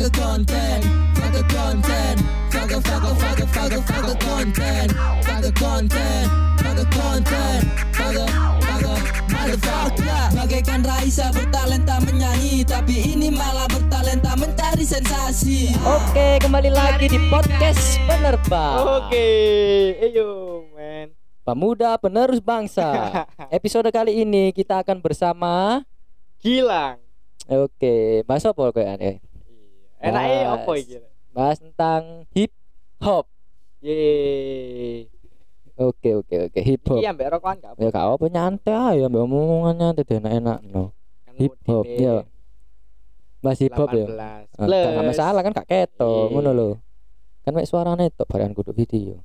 fuck a content, fuck a content, fuck a fuck a fuck a fuck a fuck a content, fuck a content, fuck a content, fuck a fuck a motherfucker. Bagaikan Raisa bertalenta menyanyi, tapi ini malah bertalenta mencari sensasi. Oke, kembali lagi di podcast penerbang. Oke, ayo men. Pemuda penerus bangsa. Episode kali ini kita akan bersama Gilang. Oke, bahas apa kayaknya? Enaknya Mas. apa iki? Bahas tentang hip hop. Ye. Oke, oke, oke, hip hop. Iki ambek rokokan gak apa? Ya gak apa nyantai aja, ambek omongan nyantai deh enak-enak no. Kan Hip hop, ya. Bahas hip hop ya. 18 Gak masalah kan gak keto, Iya. ngono lho. Kan mek suarane tok barean kudu video.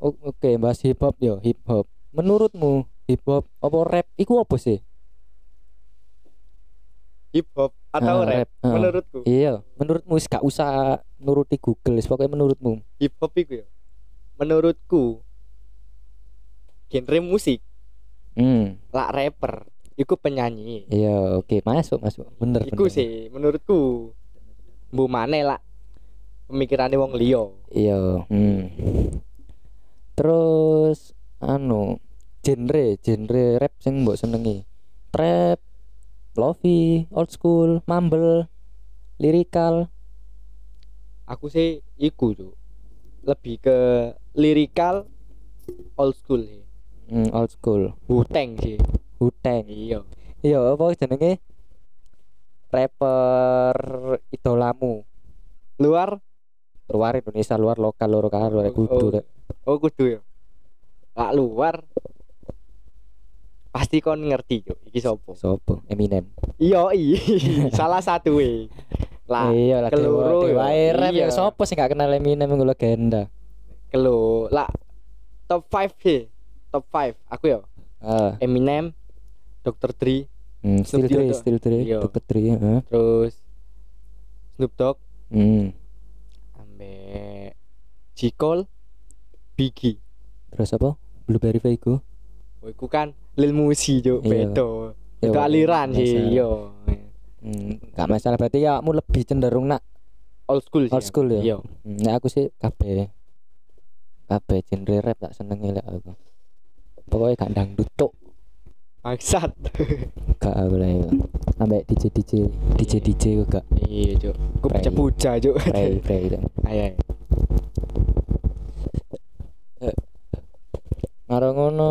Oke, bahas hip hop yo, hip hop. Menurutmu hip hop apa rap iku apa sih? Hip hop atau Ah, rap? ah. Menurutku, Iya, menurutmu gak usah nuruti Google, pokoknya menurutmu. hip hop iku ya. Menurutku genre musik Hmm, lak rapper iku penyanyi. iya oke, masuk masuk. Bener Iku bener. sih menurutku. Bu maneh lah pemikirannya wong liya. Iya, hmm. Terus anu genre, genre rap sing mbok senengi. Trap, lofi, old school, mumble, lirikal. Aku sih iku tuh. Lebih ke lirikal old school sih. Hmm, old school. Wu-Tang sih. Huteng. Iya. Iya, apa jenenge? Rapper idolamu. Luar Luar Indonesia, luar lokal, luar lokal, luar Oh, kudu. oh. Oh kudu ya. Lak luar pasti kon ngerti yo iki sapa. Sopo? Eminem. Iya, iya. Salah satu we. Lah, iya lah ya. dewa rap Iya. ya sopo sih gak kenal Eminem iku legenda. kelo lah top 5 sih. Top 5 aku ya. Ah, Eminem, Dr. Dre, hmm, still Snoop Dre, still Dre, Iya. Dr. Dre, heeh. terus Snoop Dogg, Hmm. ambek J. Cole, Biggie. Terus apa? Blueberry Vego. Oh, iku kan Lil Musi yo, Iya. bedo. Ya, Itu aliran sih, masalah. yo. Hmm, gak masalah berarti ya kamu lebih cenderung nak Old school sih. old school ya. Iya. Hmm, nah, aku sih kabeh. Kabeh genre rap tak seneng lek aku. Pokoknya gak dangdut tok. Maksat. Gak boleh. Ambek DJ DJ DJ DJ gak Iya, Cuk. Ku puja-puja, Cuk. Itu. Ayo. Karo ngono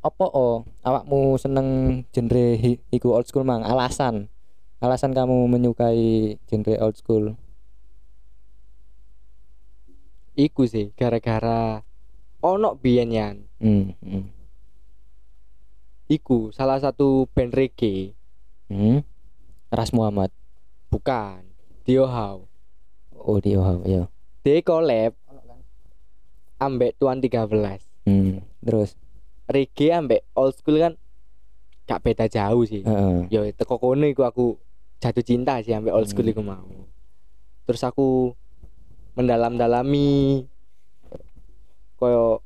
apa oh awakmu seneng genre iku old school mang alasan alasan kamu menyukai genre old school Iku sih gara-gara ono biyen yan. hmm, hmm. Iku salah satu band reggae, hmm. Ras Muhammad bukan. Dio How. oh dia wow, iya Dia collab ambek Tuan 13. Hmm. terus Reggae ambek old school kan gak beda jauh sih. heeh Yo teko kono iku aku jatuh cinta sih ambek old school Hmm. iku mau. Terus aku mendalam-dalami koyo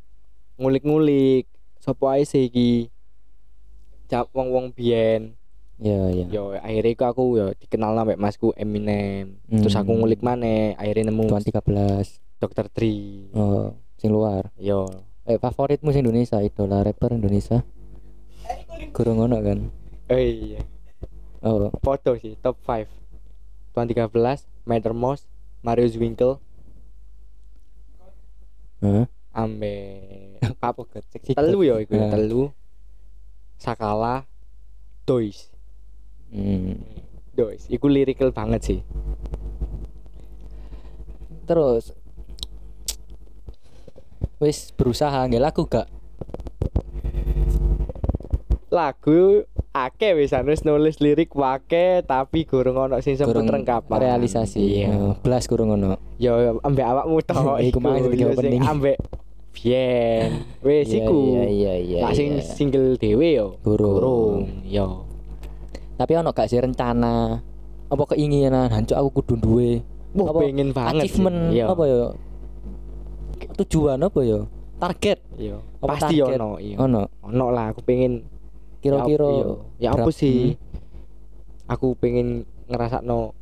ngulik-ngulik sapa ae sih iki cap wong-wong biyen iya iya yo akhirnya iku aku yo dikenal sampe masku Eminem terus aku Hmm. ngulik mana akhirnya nemu Tuan 13 Dr. Dre oh sing luar yo eh favoritmu sing Indonesia idola rapper Indonesia? Kurang ngono kan? Oh iya. Oh. Foto sih top 5 Tuan 13 Matter Mouse Mario Zwinkle. Heeh. ambe. Apa seksi telu yo iku Eh. telu. Sakala Dois. Hmm. Dois. Iku lirikal banget sih. Terus wis berusaha nggak laku gak lagu akeh wis wis nulis lirik wake tapi gurung ono sing sempet rengkapan. realisasi. Iya. Oh, belas kurang ngono yo ambek awakmu tok Iku mang sing yo, opening. ambek Bien wis Iya, iku. iya iya iya sing iya. single dhewe yo. Gurung. gurung yo. Tapi ono gak sih rencana? Apa keinginan? Hancur aku kudu duwe. Wah, Apa pengen banget. sih. achievement? Iya. apa ya tujuan apa ya target Iya. Apa Pasti target? ono iya. ono Ono lah aku pengen kira-kira ya, ya apa sih? Hmm. Aku pengen ngerasakno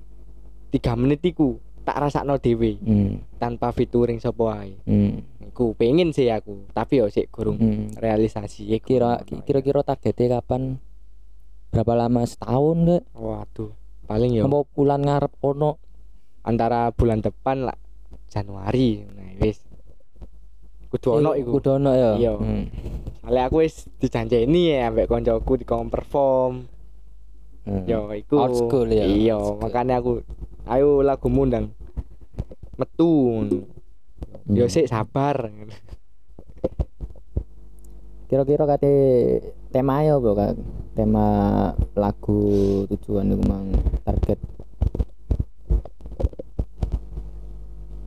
tiga menit iku tak rasakno dhewe Hmm. tanpa featuring sapa wae Hmm. iku pengen sih aku tapi yo sik gurung Hmm. realisasi iku Kira kira-kira targetnya kapan? Berapa lama setahun gak? waduh paling yo Apa bulan ngarep ono? antara bulan depan lah Januari nah wis kudu ono Eh, iku Kudu ono ya. Iya. Hmm. Soalnya aku wis dijanjeni ya ambek koncoku di perform Hmm. yo iku Old school ya, iya school. makanya aku ayo lagu mundang metu yo Hmm. sik sabar Kira-kira kate tema ya Kak? Tema lagu tujuan iku mang target.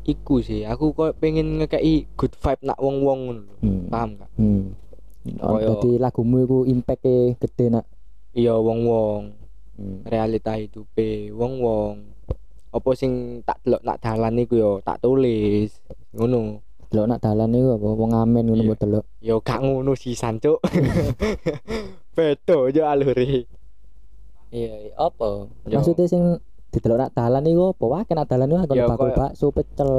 Iku sih aku kok pengen ngekei good vibe nak wong-wong ngono lho. Hmm. paham gak Hmm. Oh, Dadi lagumu iku impact gede nak. iya wong-wong Hmm. realita hidupe wong-wong apa sing tak delok nak dalan iku yo tak tulis ngono Delok nak dalan iku apa wong ngamen ngono Iya. mbok delok. yo gak ngono sih sancuk beto yo alure Iya, apa? Yo. Maksudnya sing didelok nak dalan iku apa? Wah, kena dalan iku Ya, kan bakul bakso pecel.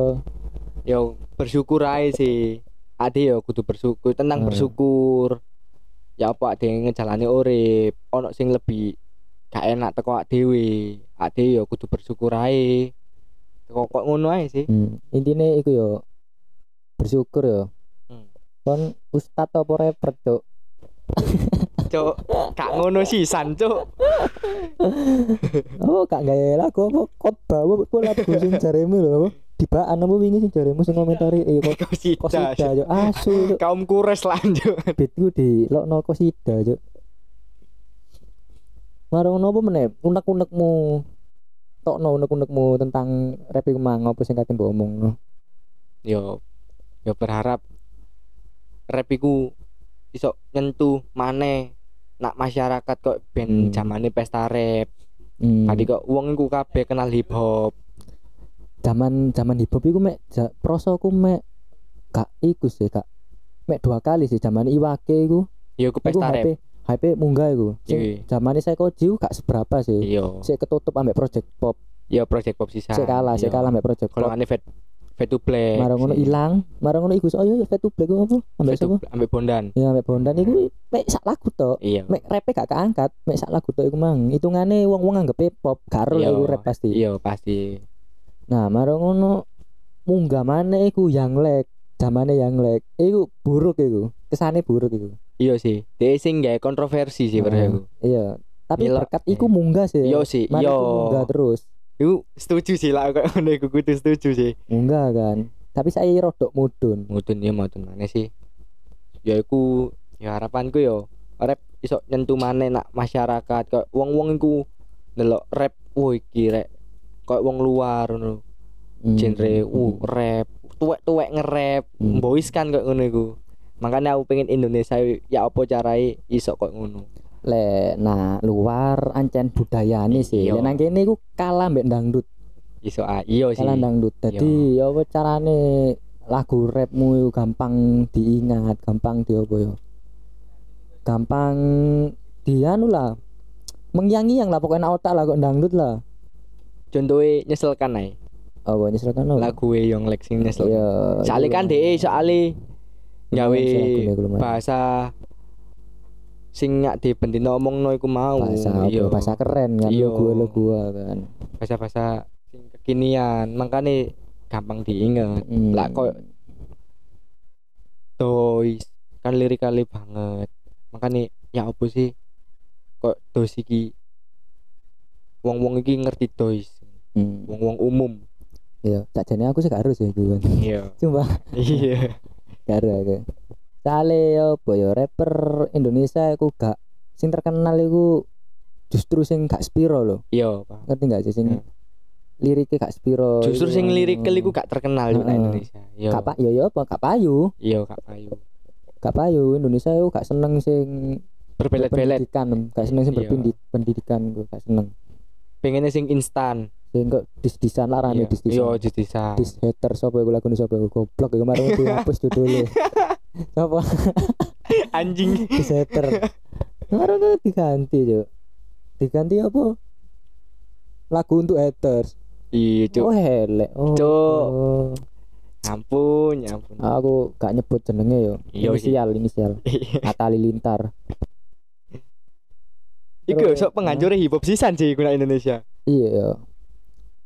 yo bersyukur aja sih ade yo kudu bersyukur tentang Hmm. bersyukur ya apa ade ngejalani urip ono sing lebih gak enak teko awak dhewe ade yo kudu bersyukur ae kok kok ngono ae sih Hmm. Intine iku yo bersyukur yo. Hmm. Kon ustad apa rapper, Cuk? Cuk gak ngono sih cuk Oh, gak gawe lagu apa khotbah apa apa lagu sing jaremu lho apa? Dibaan apa wingi sing jaremu sing komentari eh kok kosida yo asu Cuk. kaum kures lanjut Beatku di lokno kosida Cuk. Marang ngono apa meneh? Unek-unekmu tokno unek-unekmu tentang rap iku mang apa sing kate mbok omongno. yo yo berharap rap iku iso nyentuh maneh. Nak masyarakat kok ben Hmm. zamane pesta rap. Hmm. tadi kok wong iku kabeh kenal hip hop zaman zaman hip hop iku mek ja, prosoku mek gak iku sih kak mek dua kali sih zaman Iwake iku. Ku iku pesta rap. Hype munggah iku. Sing Iya. zamane saya jiu gak seberapa sih. Iya. Sik ketutup ambek project pop. Iya project pop sisa. Sik kalah sik Iya. kalah ambek project kalau pop ane vet to black marang ngono ilang marang ngono iku oh iya fat to black iku apa ambek to sapa ambek bondan ya ambek bondan iku mek sak lagu tok iya mek rape gak keangkat mek sak lagu tok iku mang hitungane wong-wong anggap pop gak ero Iya. iku rap pasti iya pasti Nah, marang ngono munggah maneh iku yang lek, zamane yang lek. Iku buruk iku. Kesane buruk iku. iya sih dia sing gawe kontroversi sih Nah, Iya. Tapi Milo- berkat iku munggah sih. iya sih iya munggah terus. Iku setuju sih lah kok ngono iku kudu setuju sih. Munggah kan. Tapi saya rodok mudun. mudun ya mudun mana sih. Ya iku ya harapanku yo rap iso nyentuh maneh nak masyarakat. Kok wong-wong iku ndelok rap woi iki rek. Kok wong luar ngono Hmm. genre uh rap. Tuwek-tuwek nge-rap. Hmm. boys kan kok ngono iku. Makanya aku pengen Indonesia ya apa carai iso kok ngono Le, nah luar ancen budayane sih. Iya. Lah nang kene iku kalah mbek dangdut. iso ah iya sih Kalah dangdut. Dadi ya apa carane lagu rapmu gampang diingat, gampang di apa ya? Gampang dianu lah. Mengyang-yang lah pokoknya otak lah kok dangdut lah. contohnya nyeselkan ae Apa nyeselkan apa? lagu e yang lek sing nyesel Iya. soalnya kan iya. deh soalnya gawe lumayan. bahasa sing nyak di bendino omongno iku mau. Bahasa iya. Bahasa keren kan Iya. lu gua gua kan. bahasa bahasa sing kekinian. Makanya gampang diinget Hmm. lah kok toys kan lirikali banget. Makanya ya apa sih? Kok dos iki? Wong wong iki ngerti toys Hmm. wong wong umum. Iya, sakjane aku sih gak harus ya gue. iya. Cuma iya. gak ada ya apa ya rapper Indonesia aku gak sing terkenal iku justru sing gak spiro loh. iya Pak. Ngerti gak sih sing Hmm. liriknya gak spiro. justru sing anu. lirikel iku gak terkenal di Heeh. Indonesia iya gak pak ya ya apa gak payu. iya gak payu Gak payu Indonesia itu gak seneng sing berbelet-belet pendidikan, gak seneng sing Iya. berpendidikan, gue gak seneng. pengennya sing instan Sing kok dis-disan lah rame iya dis-disan. iya justisan dis hater sapa iku lagune sapa iku goblok iku kemarin dihapus judulnya sapa anjing kemarin itu diganti yo diganti apa lagu untuk haters Iya, Cuk. Oh, elek. Oh. Cuk. oh. Ampun, ya ampun. Aku gak nyebut jenenge yo. Iya. Inisial, inisial. Atta Lilintar. Iku Terus, sok penghancur hip hop sisan sih guna Indonesia. Iya yo.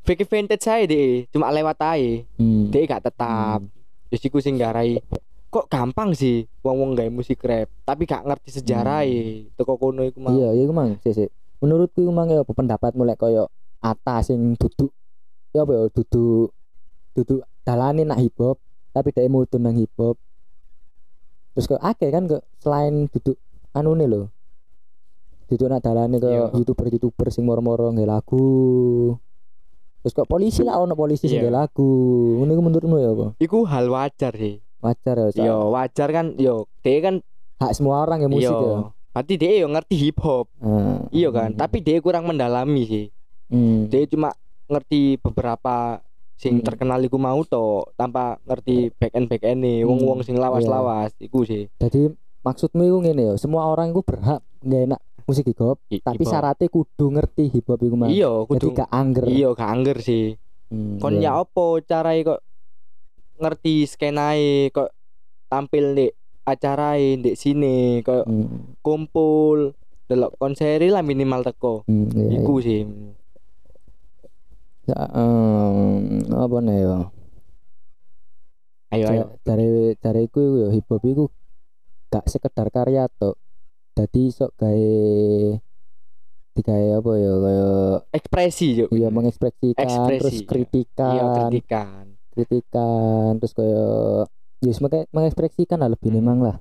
Fake vintage saya deh, cuma lewat ae. Hmm. Dia gak tetap. Terus iku sing garai kok gampang sih wong-wong gawe musik rap, tapi gak ngerti sejarah e. Teko kono iku mah. Iya, iya mang, sih sih. Menurutku iku mang ya apa pendapatmu lek koyo Atta sing duduk ya apa ya duduk duduk dalane nak hip hop, tapi dia mudun nang hip hop. Terus kok akeh kan kok selain duduk anu nih lho. Duduk nak dalane Iya. ke youtuber-youtuber sing moro-moro nggak lagu. Terus kok polisi lah ono polisi sing Iya. nggak lagu. Ngono menurutmu ya apa? Iku hal wajar sih. Wajar ya. Yo wajar kan yo dia kan Hak semua orang ya musik ya. yo berarti dia yo ngerti hip hop. Ah. Iya kan, tapi dia kurang mendalami sih. Hmm. Dia cuma ngerti beberapa sing Hmm. terkenal iku mau to tanpa ngerti back end back end nih Hmm. wong-wong sing lawas-lawas iku sih. Jadi maksudmu itu ngene ya, semua orang itu berhak nggak enak musik hip hop, Hi- tapi hip hop. syaratnya kudu ngerti hip hop itu mah. Iya, Jadi kudu gak angger. iya gak angger sih. Hmm, Kon iya. ya opo carae kok ngerti skenae kok tampil di acarae di sini kok Hmm, kumpul delok konseri lah minimal teko. hmm, iya, Iku sih. iya. Ya, em, apa nih ya? Ayo ayo. Dari dari iku iku ya hip hop iku gak sekedar karya tok. Jadi sok gawe digawe apa ya kayak Ekspresi yuk. iya mengekspresikan Ekspresi, terus iya. kritikan Iya kritikan. Kritikan terus kayak ya sebagai mengekspresikan lah lebih memang lah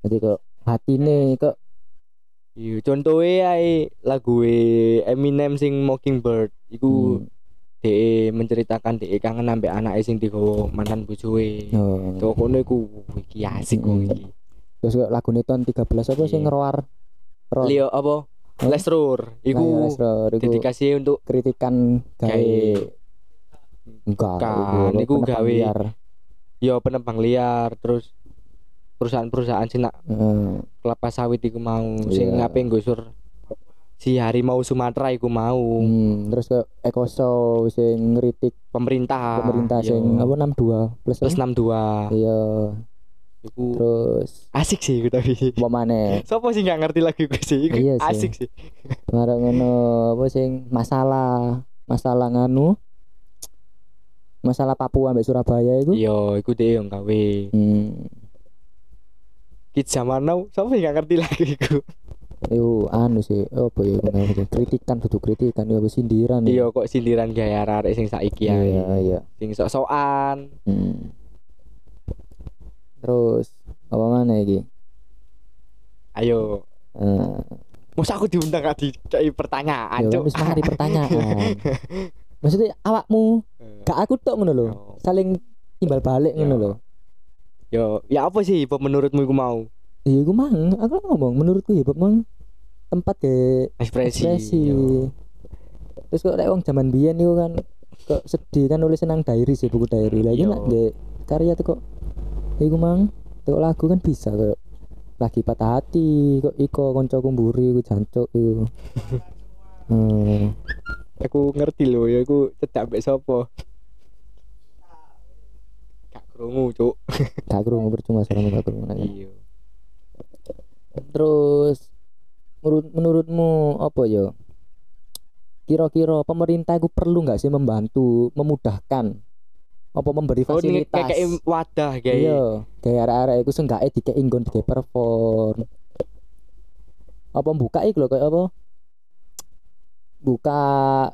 jadi kok hati nih kok Iya, contohnya ae lagu Eminem sing Mockingbird iku hmm, DE menceritakan DE kangen ambek anake sing digawa mantan bojoe. oh. Tuh kono iku iki asik kok Mm-mm. iki. terus kok lagu tahun 13 apa sih Iya. ngeroar Ro- Leo apa? Lesrur. Nah, ya, Iku Ro, iku dedikasi untuk kritikan gawe enggak iku penebang gawe- liar. yo penebang liar terus perusahaan-perusahaan sing nak Heeh. kelapa sawit iku mau sing Iya. ngapain gusur si harimau Sumatera iku mau Hmm, terus ke Ekoso sing ngritik pemerintah pemerintah yo. sing apa 62 plus, plus apa? 62 iya iku terus asik sih iku tapi apa maneh Sopo sih nggak ngerti lagu iku sih iku Iya sih. asik sih Barang ngono apa sing masalah masalah nganu masalah Papua ambek Surabaya itu yo iku deh yang gawe. Hmm. Kids zaman now sih nggak ngerti lagu iku? Itu anu sih apa ya namanya? Kritikan duduk kritikan ya sindiran ya. iya kok sindiran gaya arek sing saiki iya ae iya. Sing sok-sokan. Hmm. terus apa mana iki? Ayo. Eh, Masa aku diundang gak di kayak pertanyaan ya kan cuk? wis mari pertanyaan maksudnya awakmu gak aku tok ngono lho saling timbal balik ngono lho. Yo, ya apa sih Bob menurutmu iku mau? iya gue mang aku ngomong menurutku ya Bob, mang tempat ke Ekspresi. ekspresi. terus kok lek wong zaman biyen iku kan kok sedih kan nulis senang diary sih buku diary. Lagi nak nggih karya tuh kok iku mang tuh lagu kan bisa kok. Lagi patah hati kok iko konco kumburi iku jancuk iku. Hmm. Aku ngerti loh ya aku cedak mbek sapa. Gak krungu, Cuk. gak krungu percuma sarane gak krungu Nah, Iya. terus menurut menurutmu apa ya kira-kira pemerintah itu perlu nggak sih membantu memudahkan apa memberi Oh, fasilitas kayak wadah kayak. iya kayak arek-arek iku seenggaknya dikei nggon dikei perform apa buka iku lho kayak apa buka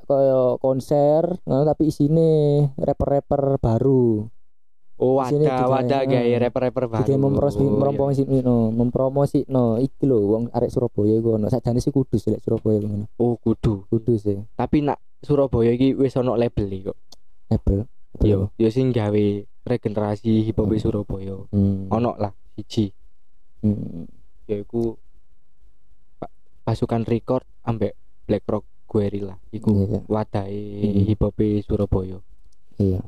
kayak konser ngono tapi isine rapper-rapper baru Oh, wadah, wadah kayak rapper-rapper baru. Dikei mempromosi Oh, iya. mempromosi no, mempromosi no iki lho wong arek Surabaya iku ono sakjane sih kudus lek Surabaya ngono Oh, kudu. kudus sih Tapi nak Surabaya iki wis ono label iki kok. label Yo, yo sing gawe regenerasi hip hop Hmm. Surabaya. hmm. Ono lah siji. hmm. yaiku pa- pasukan record ambek Black Rock Guerrilla iku Iya. wadahe Mm. hip hop Surabaya iya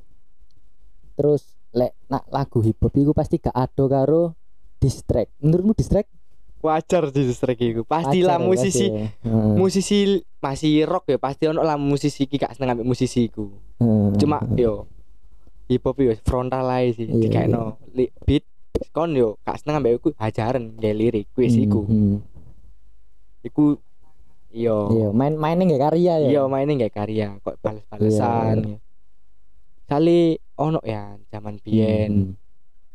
terus lek nak lagu hip hop iku pasti gak ado karo distrack menurutmu distrack wajar strike iku pastilah Wajar ya, musisi pasti ya. Heeh. musisi masih rock ya pasti ono lah musisi ki gak seneng ambek musisi iku Heeh. cuma yo hip hop yo frontal ae sih Iya, dikaino li, beat kon yo gak seneng ambek iku hajaran gak lirik kuis Hmm, iku hmm. iku yo Iya, main mainnya nggak karya ya. iya mainnya gak karya kok bales-balesan Sali ono ya zaman biyen Hmm.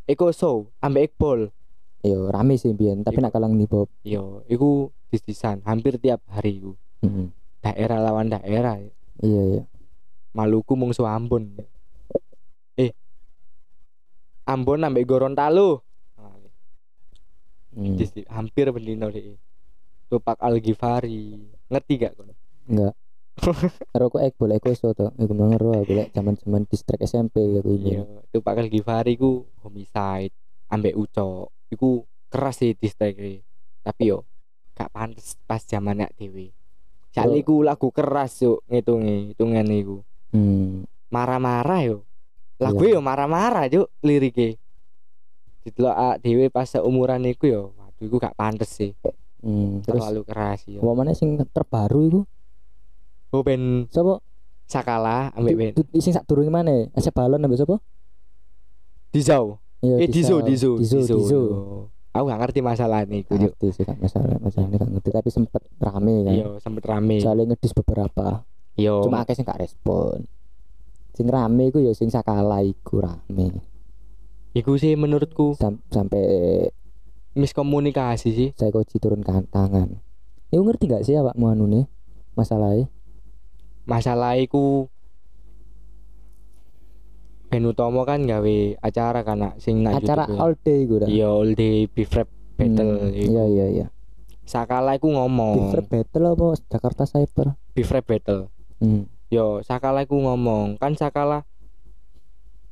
Eko show ambek Iqbal Iya, rame sih biyen, tapi Iku- nak kalang hip hop. yo iku disisan hampir tiap hari iku Heeh. daerah lawan daerah Iya, iya. Maluku mungsu Ambon eh Ambon ambek Gorontalo Hmm. Hampir bendino deh Tupak Al Ghifari ngerti gak kon Enggak. Karo aku Ekbol Eko so to. Iku mengeru aku lek zaman-zaman distrik SMP aku iya ini. Tupak Al Ghifari ku homicide ambek Uco iku keras sih distrike tapi yo gak pantes pas zaman nek dhewe Jale iku lagu keras yuk ngitungi hitungan iku Hmm. marah-marah yo lagu Iya. yo marah-marah yuk liriknya didelok dhewe pas seumuran iku yo waduh iku gak pantes sih Hmm. Terus terlalu keras yo apa mana sing terbaru iku? oh ben Sapa? sakala ambek ben Sing sak durunge mana? Asep balon ambek sapa? Dizau Iya, eh Dizo Dizo Dizo, Dizo. yo. aku gak ngerti masalah nih Gak ngerti sih gak masalah, masalah gak ngerti tapi sempet rame kan. Iya, sempet rame. Soalnya ngedis beberapa. Yo. Cuma akeh sing gak respon. Sing rame iku ya sing sakala iku rame. iku sih menurutku Sam- sampai miskomunikasi sih. saya koji turun ke tangan. Iku ngerti gak sih awakmu anu nih masalahnya? Masalah iku Ben Utomo kan gawe acara kan nak sing nak Acara YouTube ya. all day iku dah. Iya, all day beef rap battle Hmm. Iya iya iya. Sakala iku ngomong Beef rap battle apa Jakarta Cyber? beef rap battle. Hmm. Yo, Sakala iku ngomong, kan Sakala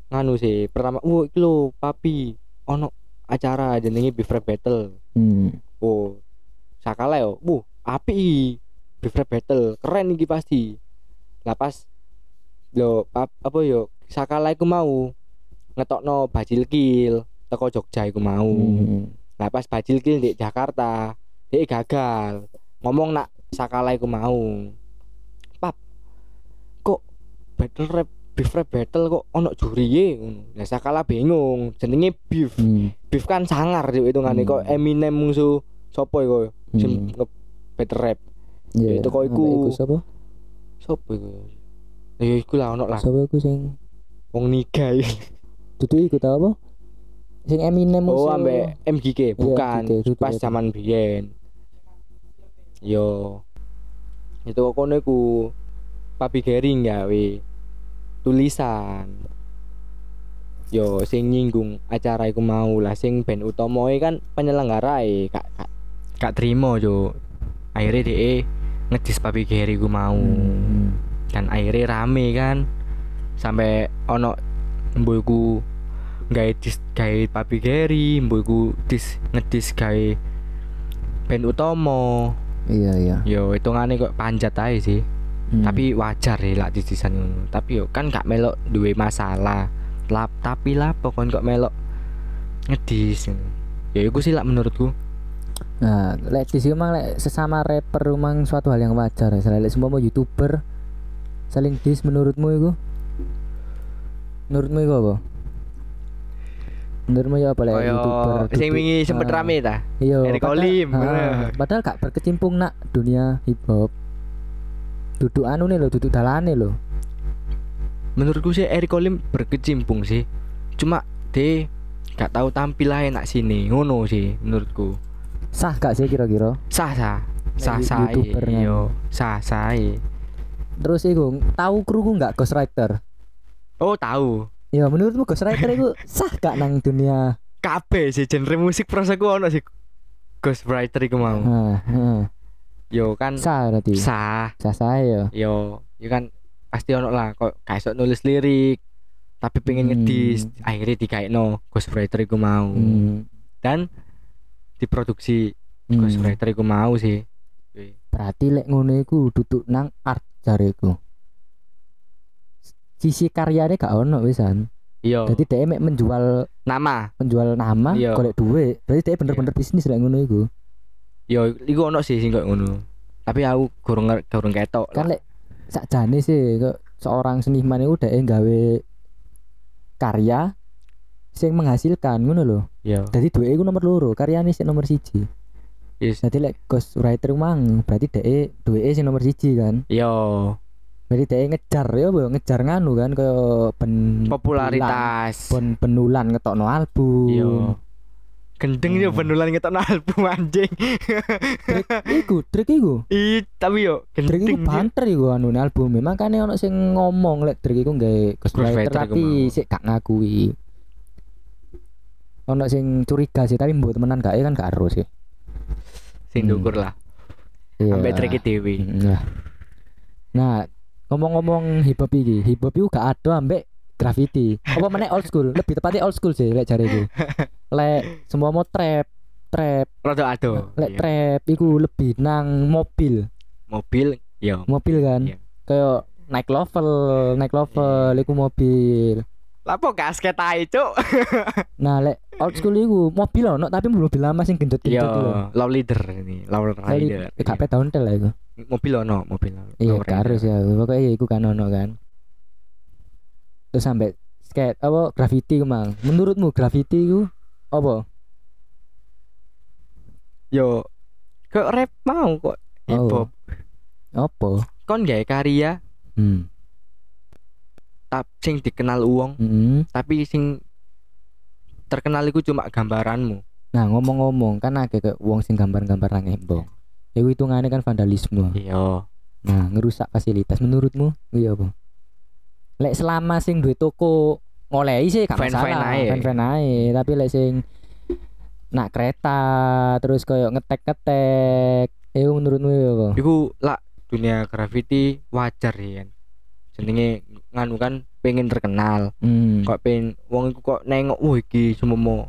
nganu sih, pertama, "Wah, iki lho, papi, ono acara jenenge beef rap battle." Hmm. Oh, Sakala yo, "Wuh, api. Beef rap battle, keren iki pasti." Lah pas lo pap, apa yo Sakala iku mau ngetokno bajil kill teko Jogja iku mau. Hmm. Lah pas bajil kill di Jakarta, dia gagal. Ngomong nak Sakala iku mau. Pap, kok battle rap beef rap battle kok ono juriye ngono. Lah Sakala bingung, jenenge beef. Hmm. Beef kan sangar yo hitungane Hmm. kok Eminem musuh sopo iku sing Hmm. nge battle rap. Iya. itu kok iku- iku sapa? Sopo iku? Ya iku lah ono lah. Sapa iku sing Wong niga iki. dudu iku tau apa? Sing Eminem Oh, musuh- ambek MGK bukan MGK, itu pas itu. zaman biyen. Yo. Itu kok kono iku Papi Gering gawe tulisan. Yo sing nyinggung acara iku mau lah sing band utamane kan penyelenggarae gak gak gak trimo yo. Akhirnya DE ngedis Papi Gering iku mau. Hmm. dan akhirnya rame kan sampai ono mboyku gawe dis gawe papi Gary mboyku dis ngedis gawe band utomo Iya iya. yo hitungane kok panjat aja sih Hmm. tapi wajar ya lah disisan ngono tapi yo kan gak melok duwe masalah lap tapi lah pokoknya kok melok ngedis ya iku sih lah menurutku Nah, lek di sini lek sesama rapper memang suatu hal yang wajar ya. Selain semua mau youtuber saling dis menurutmu itu? Menurutmu itu apa? Menurutmu ya apa lek Kaya youtuber? sing wingi sempet Ah, rame ta Iya. Eric Olim, ah, padahal gak berkecimpung nak dunia hip hop. Duduk anu nih lo, duduk dalane lo. menurutku sih Eric Olim berkecimpung sih cuma de gak tahu tampil aja nak sini ngono sih menurutku Sah gak sih kira-kira? sah sah sah sah yo sah sah. Terus iku tahu kruku nggak ghostwriter? oh tahu Ya menurutmu ghostwriter itu sah gak nang dunia? kabeh sih genre musik prosaku ono sih ghostwriter iku mau Nah, nah. Yo kan sah berarti. sah Sah saya. yo yo kan pasti ono lah kok iso nulis lirik tapi pengen Hmm. ngedis akhirnya dikaitno ghostwriter iku mau Hmm. dan diproduksi hmm. ghostwriter iku mau sih Berarti lek ngono iku duduk nang art jareku. Sisi karyanya gak ono wisan. iya Jadi dia menjual nama menjual nama Iya. golek duit. Berarti dia bener-bener bisnis lek ngono iku. Yo iku ono sih sing koyo ngono. Tapi aku kurang kurang ketok. kan lek sakjane sih kok seorang seniman itu udah gawe karya sing menghasilkan ngono lho. yo. Jadi duwe iku nomor loro, karyane sing nomor siji. Yes. Jadi lek ghost writer mang berarti dhek duwe sing nomor siji kan. Yo. Berarti dhek ngejar ya ngejar nganu kan kaya ben Popularitas. ben benulan ngetokno album. Yo. Gendeng yo Hmm. benulan ketokno album anjing. Drake iku, Drake iku. Ih, tapi yo iku gendeng. Ji. banter iku anu album. Makane ono sing ngomong lek Drake iku gawe ghost Ghost writer writer iku tapi sik gak ngakui. Ono sing curiga sih tapi mbok temenan gak kan gak ero sih. Sing Hmm. ndukur lah. Iya. Ambek trek dhewe. Mm, Nah. Nah, ngomong-ngomong hip hop iki, hip hop iku gak ada ambek graffiti. Apa meneh old school? Lebih tepatnya old school sih lek jariku. Lek semua mau trap, trap, Rada ado. lek Iya. trap iku lebih nang mobil. Mobil yo. Mobil kan. Iya. Kayak naik level, naik level iku mobil. Lapo gasket ae, Cuk. Nah, lek old school iku mobil ono tapi mobil lama sing gendut-gendut Yo, iku lho. law leader ini, Kali rider. eh, gak peda ontel lah iku. Mobil ono, mobil. Iya, harus ya. Pokoknya ya iku kan ono kan. Terus sampai skate apa graffiti kemang. Menurutmu graffiti iku apa? Yo, kok rap mau kok hip hop. Apa? Kon gawe karya Hmm. tap sing dikenal uang, Hmm. tapi sing terkenal iku cuma gambaranmu. Nah, ngomong-ngomong kan akeh kayak wong sing gambar-gambar nang embong. Iku hitungannya kan vandalisme. Iya. Nah, ngerusak fasilitas menurutmu iya apa? Lek selama sing duwe toko ngolehi sih gak masalah, ae. fan-fan ae. Tapi lek sing nak kereta terus koyo ngetek-ngetek, itu menurutmu iya apa? Iku lah dunia graffiti wajar ya kan. Jenenge nganu kan pengen terkenal. Hmm. Kok pengen wong iku kok nengok wah iki semomo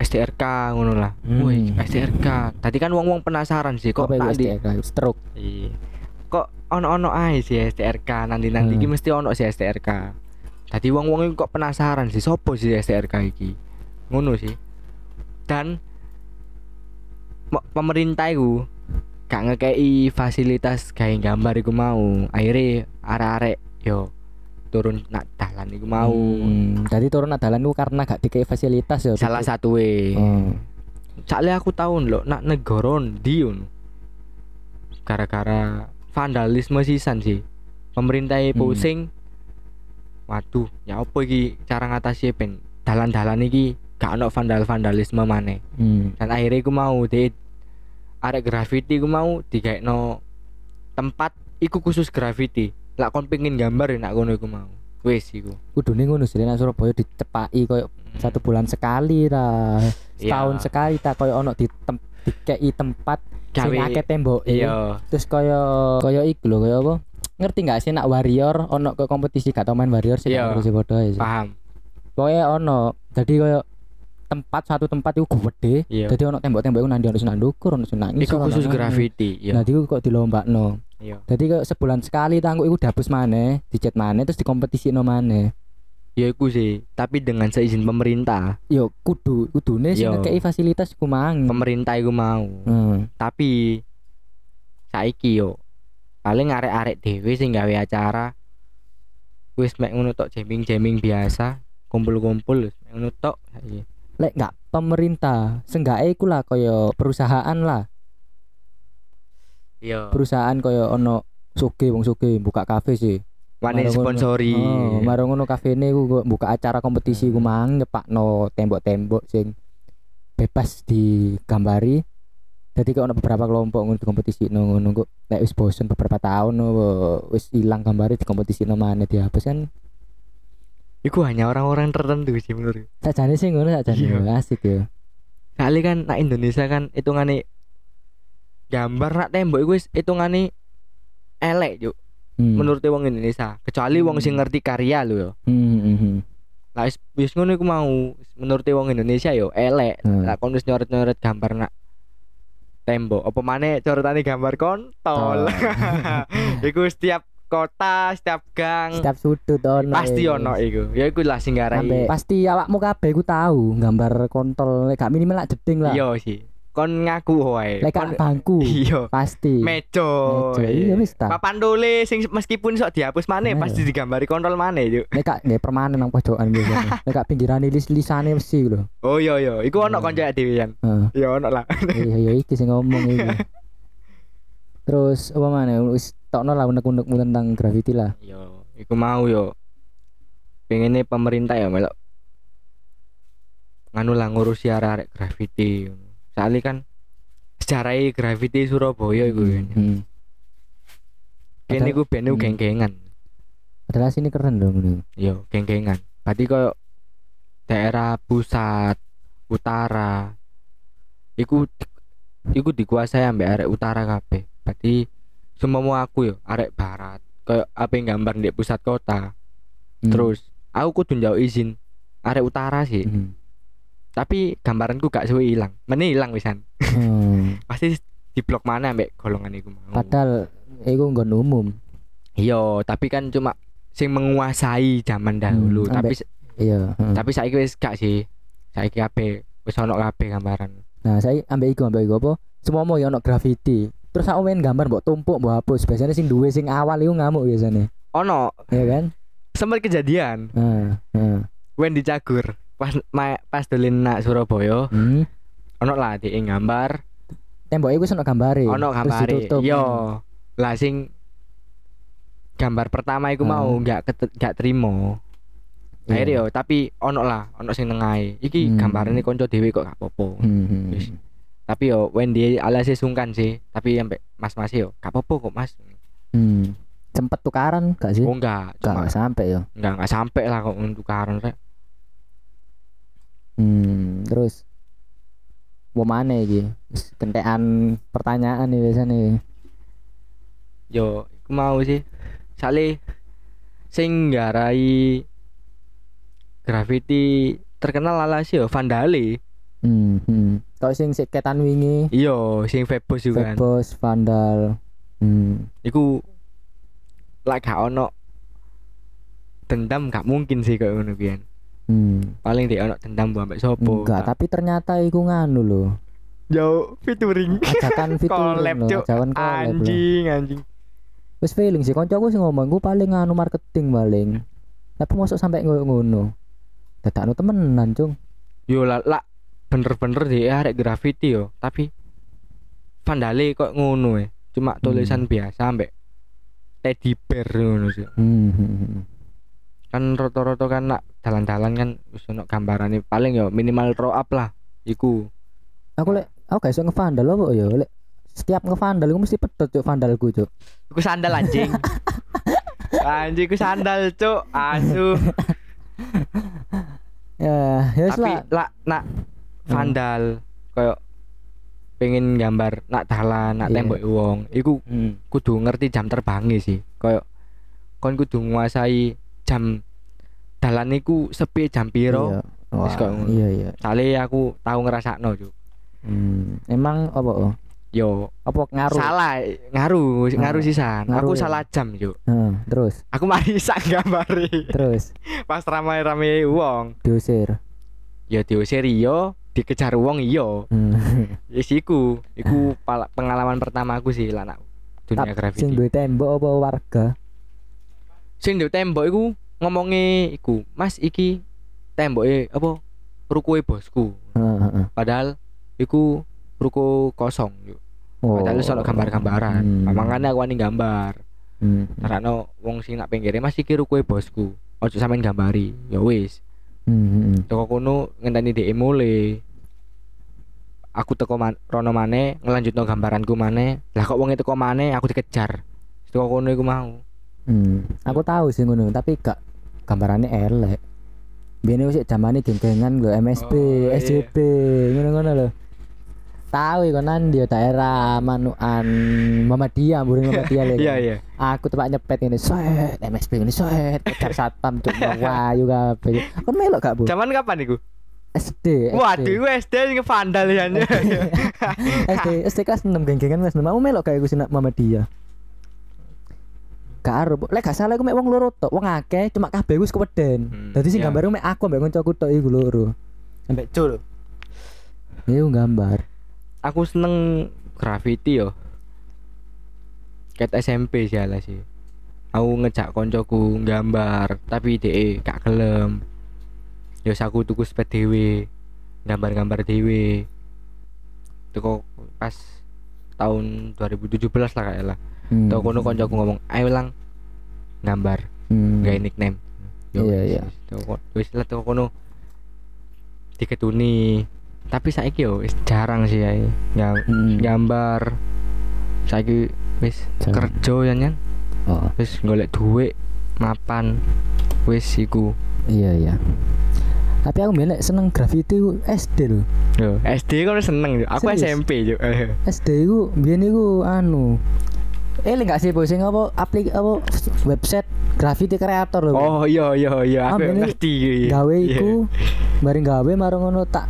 STRK ngono lah. Hmm. Wih, STRK. Tadi kan wong-wong penasaran sih kok di STK? Stroke. Iya. Ono-ono ae sih STRK nanti-nanti Hmm. iki mesti ono sih STRK. Tadi wong-wong kok penasaran sih sopo sih STRK iki. Ngono sih. Dan pemerintah iku gak ngekei fasilitas gawe gambar iku mau. Akhirnya arek-arek yo turun nak dalan iku mau. Hmm. Jadi turun adalan itu karena gak dikei fasilitas ya. Salah satu we. Oh. Soalnya aku tahu lho nak negara ndi ngono. Gara-gara vandalisme sisan sih. Pemerintah Hmm. pusing. Waduh, ya apa iki cara ngatasi ben dalan-dalan iki gak ono vandal-vandalisme maneh. Hmm. Dan akhirnya aku mau di arek graffiti aku mau digaekno tempat iku khusus graffiti. Lah kon pengen gambar ya nak ngono iku mau. Wis iku. Kudune ngono sih nang Surabaya dicepaki koyo Hmm. satu bulan sekali ta. Setahun Iya. sekali ta koyo ono di tem dikei tempat Gawe- akeh tembok Iya. Terus koyo koyo iku lho koyo apa? Ngerti gak sih nak warrior ono ke kompetisi gak tau main warrior sih Iya. padha sih. Paham. Pokoknya ono. Jadi koyo tempat satu tempat itu gede. Iya. Jadi ono tembok-tembok iku nang ndi ono sing nang ndukur, ono sing nang Iku ngisor, ono khusus graffiti, Nah, iya. iku kok dilombakno. Iya. Jadi sebulan sekali tangguh iku dihapus maneh, dicet maneh terus dikompetisikno maneh. Ya iku sih, tapi dengan seizin pemerintah. Yo kudu kudune sing Yo. ngekei fasilitas iku mang. Pemerintah iku mau. Hmm. Tapi saiki yo paling arek-arek dhewe sing gawe acara wis mek ngono tok jamming-jamming biasa, kumpul-kumpul mek ngono tok saiki. Lek gak pemerintah, seenggaknya iku lah koyo perusahaan lah. Iya. Perusahaan koyo ono suge wong suge buka kafe sih. Ngono. sponsori. Oh, marang ngono kafene iku kok buka acara kompetisi iku mang nyepakno tembok-tembok sing bebas digambari. Jadi ono beberapa kelompok ngono kompetisi ngono kok nek wis bosen beberapa tahun wis ilang gambare di kompetisi mana dihapus kan Iku hanya orang-orang tertentu sih menurut. sajane sih ngono sajane Iya. asik ya. Kali kan nak Indonesia kan hitungane gambar nak tembok iku wis hitungane elek yuk Hmm. menurut wong Indonesia kecuali wong sing ngerti karya lho yo Hmm, hmm, hmm. lah wis wis ngono iku mau menurut wong Indonesia yo elek Hmm. lah kon wis nyoret-nyoret gambar nak tembok apa maneh coretane gambar kontol iku setiap kota setiap gang Setiap sudut ono. pasti ono iku ya iku lah sing pasti awakmu kabeh ku tahu gambar kontol gak minimal lak jeding lah. iya sih kon ngaku wae. Lek Kon- bangku. Iya. Pasti. Meja. Meja, iya, wis ta. Papan tulis sing meskipun sok dihapus maneh Ayo. pasti digambari kontrol maneh, Juk. Lek gak nggih permanen nang pojokan biasanya. Lek gak pinggiran lis-lisane mesti lho. Oh iya iya, iku ono Hmm. kanca dhewe yan. Heeh. Ya ono lah. Iya iya iki sing ngomong iki. Terus apa mana wis tokno lah unek-unekmu tentang graffiti lah. Yo, iku mau yo. Pengennya pemerintah ya melok nganu lah ngurusi arek-arek graffiti. Soalnya kan sejarah graffiti Surabaya iku kan. Hmm. Kene Padahal- iku ben hmm. geng-gengan. Padahal sini keren dong nih. Yo, geng-gengan. Berarti koyo daerah pusat, utara. Iku iku dikuasai ambek arek utara kabeh. Berarti semua aku yo arek barat. Kayak apa yang gambar di pusat kota. Hmm. Terus aku kudu njauh izin arek utara sih. Hmm. Tapi gambaranku gak suwe ilang. Meneh ilang wisan. Hmm. Pasti di blok mana ambek golongan iku mau. Padahal iku nggon umum. Iya, tapi kan cuma sing menguasai zaman dahulu. Hmm, tapi Iya. heeh. tapi saiki wis gak sih. Saiki kabeh wis ono kabeh gambaran. Nah, saya ambek iku ambek iku apa? Semua mau ya ono graffiti. Terus aku main gambar mbok tumpuk mbok hapus. Biasanya sing duwe sing awal iku ngamuk biasanya. Ono Iya kan? sempat kejadian Heeh. Heeh. when di Cagur pas ma, pas dolin nak Surabaya Hmm. ono lah di gambar Tembok iku ono gambare. ono gambare yo lah sing gambar pertama iku mau Hmm. nggak ket- nggak terima Iya. akhirnya yo tapi ono lah ono sing nengahe iki Hmm. gambarane konco dhewe kok gak apa-apa Hmm, hmm, hmm. tapi yo when dia alasnya sungkan sih tapi sampai mas mas yo gak apa-apa kok mas Hmm. Sempet tukaran gak sih? oh enggak Gak, cuma gak sampai ya. enggak enggak sampai lah kok untuk karun rek Hmm, terus mau mana iki? Wis Kentekan pertanyaan nih biasanya. yo iku mau sih sale sing nggarai graffiti terkenal alas yo Vandale Hmm, hmm. Kau sing siketan wingi, iya sing Febos juga kan Febos, Vandal. Hmm. iku lek gak ono dendam gak mungkin sih kayak ngono Hmm. paling dia ono dendam ambek sopo Enggak, tapi ternyata iku nganu loh. yo featuring Ajakan fitur collab loh, ajakan collab loh. anjing anjing Wis feeling sih kancaku sing ngomong ku paling nganu marketing paling. Tapi masuk sampai ngono ngono. Dadakno temenan, Cung. yo lah lah bener-bener dia arek graffiti yo tapi vandale kok ngono ya cuma tulisan biasa ambek teddy bear ngono sih Hmm. Hmm, hmm. kan roto-roto kan nak dalan-dalan kan wis ono gambarane paling yo minimal row up lah iku Aku lek aku gak iso ngevandal apa ya lek setiap ngevandal aku mesti pedot cuk vandalku cuk. iku sandal anjing anjing iku sandal cuk asu Ya, ya tapi lah. nak vandal koyo pengen gambar nak dalan nak Iya. tembok wong iku Hmm. kudu ngerti jam terbangnya sih koyo kon kudu nguasai jam dalan iku sepi jam piro Iya. Wah, kok ngono. iya iya. soalnya aku tahu ngerasakno cuk Hmm. Emang apa oh? yo Apa ngaruh? salah ngaruh ngaruh Ah, sisan ngaruh aku ya? salah jam cuk Heeh, terus aku mari sak gambari terus pas ramai-ramai wong diusir. ya diusir yo dikejar wong iyo Hmm. Yes iku, iku pala- pengalaman pertama aku sih lah nak dunia graffiti. Sing duwe tembok apa warga? Sing di tembok iku ngomongnya iku, Mas iki temboke apa? Rukoe bosku. Heeh. Padahal iku ruko kosong yuk. Oh. Padahal sono gambar-gambaran. Hmm. Makanya aku wani gambar. Hmm. Karena wong sing nak pinggire Mas iki rukoe bosku. Ojo sampean gambari. Ya wis. Hmm, hmm. Toko kono ngenteni dhek mulai. Aku teko man, rono maneh ngelanjutno gambaranku maneh. Lah kok wong teko maneh aku dikejar. Teko kono iku mau. Hmm. Aku tahu sih ngono, tapi gak gambarannya elek. Biyen wis zamane geng-gengan lho MSP, Oh, iya. SJP, ngono-ngono lho. Tahu iku nang dia daerah Manuan Muhammadiyah, burung Muhammadiyah lho. Iya iya. Aku tempat nyepet ini, set MSP ini set, kejar satpam cuk wayu kabeh. Kon melok gak, Bu? Zaman kapan iku? SD. Waduh, iku SD sing vandal ya. SD SD kelas 6 geng-gengan kelas 6 aku melok kayak gue sinak Muhammadiyah Gak aru, lek gak salah aku mek wong loro tok, wong akeh cuma kabeh wis keweden. Hmm, Dadi sing iya. gambar mek aku mbek kancaku tok iku loro. Sampai cul. Iku gambar. aku seneng graffiti yo. Ket SMP sih ala sih. Aku ngejak koncoku gambar, tapi DE gak gelem. Ya wis aku tuku spek dhewe. Gambar-gambar dhewe. Teko pas tahun 2017 lah kayak lah. Hmm. Tau kono koncoku ngomong, "Ayo lang gambar, Hmm. gawe nickname." Iya, wis, iya. wis, teko kono- Wis lah teko kono diketuni. Tapi saiki yo wis jarang sih ya. Ngam- Hmm. gambar. Saiki wis kerja ya nyan. Oh, Wis golek duit mapan. Wis iku. iya iya. Tapi aku mbien nek seneng graffiti ku SD lho. Yo, SD kok seneng yo. Aku Serius? SMP yo. SD ku mbien iku anu. Eh gak sih bos sing apa aplik apa website graffiti kreator lho. Oh iya iya iya aku Ambene ngerti iya. gawe Iya. iku bareng gawe marang ngono tak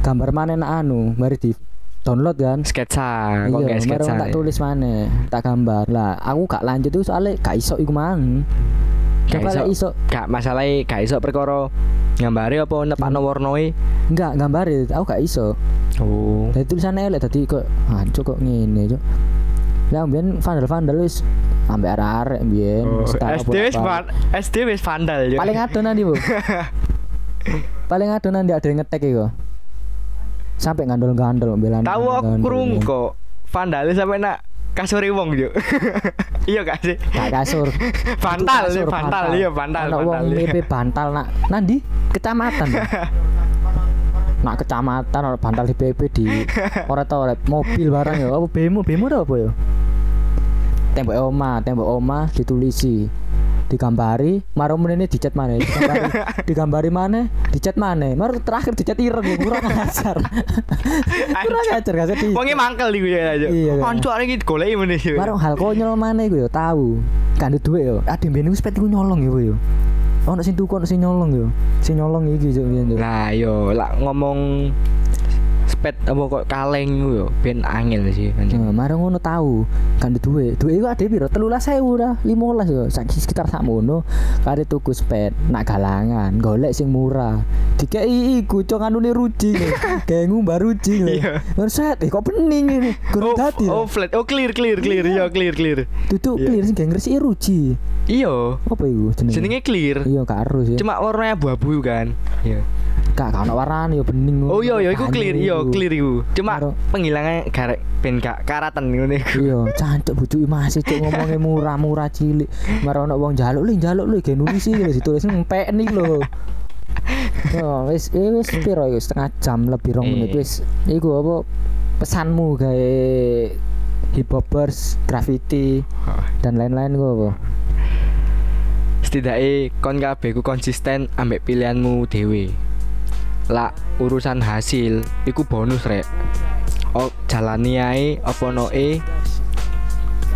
gambar maneh nak anu mari di download kan sketsa, kok iya sketsa. tak tulis maneh tak gambar lah aku gak lanjut tuh soalnya gak iso iku mang Gak iso. iso Gak masalah gak iso perkara ngambare apa nepakno warnoi. enggak gambar aku gak iso Oh. Dadi tulisannya elek dadi kok hancur kok ngene cok Ya mbiyen vandal-vandal wis ambek arek-arek mbiyen Oh, SD wis SD wis vandal yo. Paling ado nanti, Bu. Paling ado nanti ada yang ngetek iku. Sampai gandol-gandol belan. Tahu aku krungu kok vandal sampe nak kasuri wong yo. Iya gak sih? Gak kasur. Bantal, kasur, bantal, iya bantal, Ono wong bantal. iya. bantal nak nandi kecamatan. Nak kecamatan ono bantal di PP di ora tau mobil barang ya apa bemo bemo apa ya tembok oma tembok oma ditulisi digambari marung menene dicat mana digambari digambari mana dicat mana baru terakhir dicat ireng ya kurang ajar kurang ajar gak sedih Wonge mangkel iku ya aja. Iya, arek iki goleki meneh yo. Marung hal konyol mana iku ya tahu. Kan duit yo. Ade mbene iku sepet iku nyolong ya, yo. Ono sing tuku ono sing nyolong yo. Sing nyolong iki yo. Lah yo lak ngomong spet apa kok kaleng yo ben angel sih anjing. Nah, marung ngono tahu. Kan duit. Duit iku ade piro? 13.000 dah, 15 yo. Sak sekitar sakmono kare tuku sepet nak galangan, golek sing murah. Dikei iku cok anune ruji. Kayak ngumbar ruji. Iya. Ngono set, eh kok bening ini. Gurung Oh, dadi. oh flat. Oh clear clear clear. Iya clear clear. Tutuk iya. clear sing gak ngresiki ruji. Iya. Apa iku jenenge? Jenenge clear. Iya, gak harus ya. Cuma warnanya abu-abu kan. Iya. Gak ono warnane yo bening. Oh iya iya iku clear, iya iku. clear iku. Cuma penghilangannya garek ben gak karatan ngene iku. Iya, cancuk bujuki masih cuk ngomongnya murah-murah cilik. Maro ono wong njaluk lu njaluk lu gen nulis iki ditulis ngempek nih lho. Yo, wis eh, wis piro iku setengah jam lebih rong menit Eh. wis. Iku apa pesanmu gawe hip hopers, graffiti dan lain-lain gua apa? Setidaknya kon kabeh ku konsisten ambek pilihanmu dhewe. Lah urusan hasil iku bonus rek. Oh jalani ae apa noe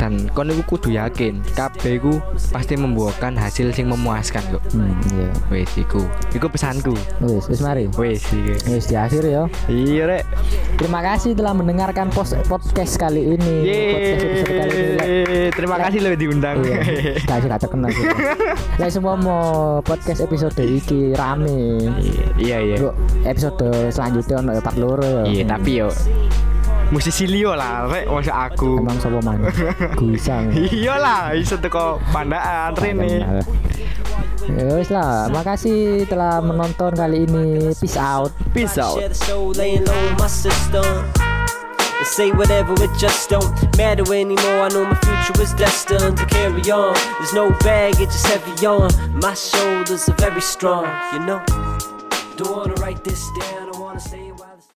dan kon iku kudu yakin kabeh iku pasti membuahkan hasil sing memuaskan kok. Hmm, iya. Wes iku. Iku pesanku. Wis, wis mari. Wes iki. Wis di akhir ya. Iya rek. Terima kasih telah mendengarkan pos podcast kali ini. Podcast episode kali ini. Yeay. Terima kasih lo diundang. Iya, sih gak terkenal sih. Lah semua mau podcast episode iki rame. Iya iya. Episode selanjutnya ono part loro ya. Iya tapi yo musisi Leo lah rek masa aku. Emang sapa man? Guisang. Iya lah, iso teko pandaan Rene. Ya wis lah, makasih telah menonton kali ini. Peace out. Peace out. Say whatever, it just don't matter anymore. I know my future is destined to carry on. There's no baggage, it's heavy on. My shoulders are very strong, you know. Don't wanna write this down, I wanna say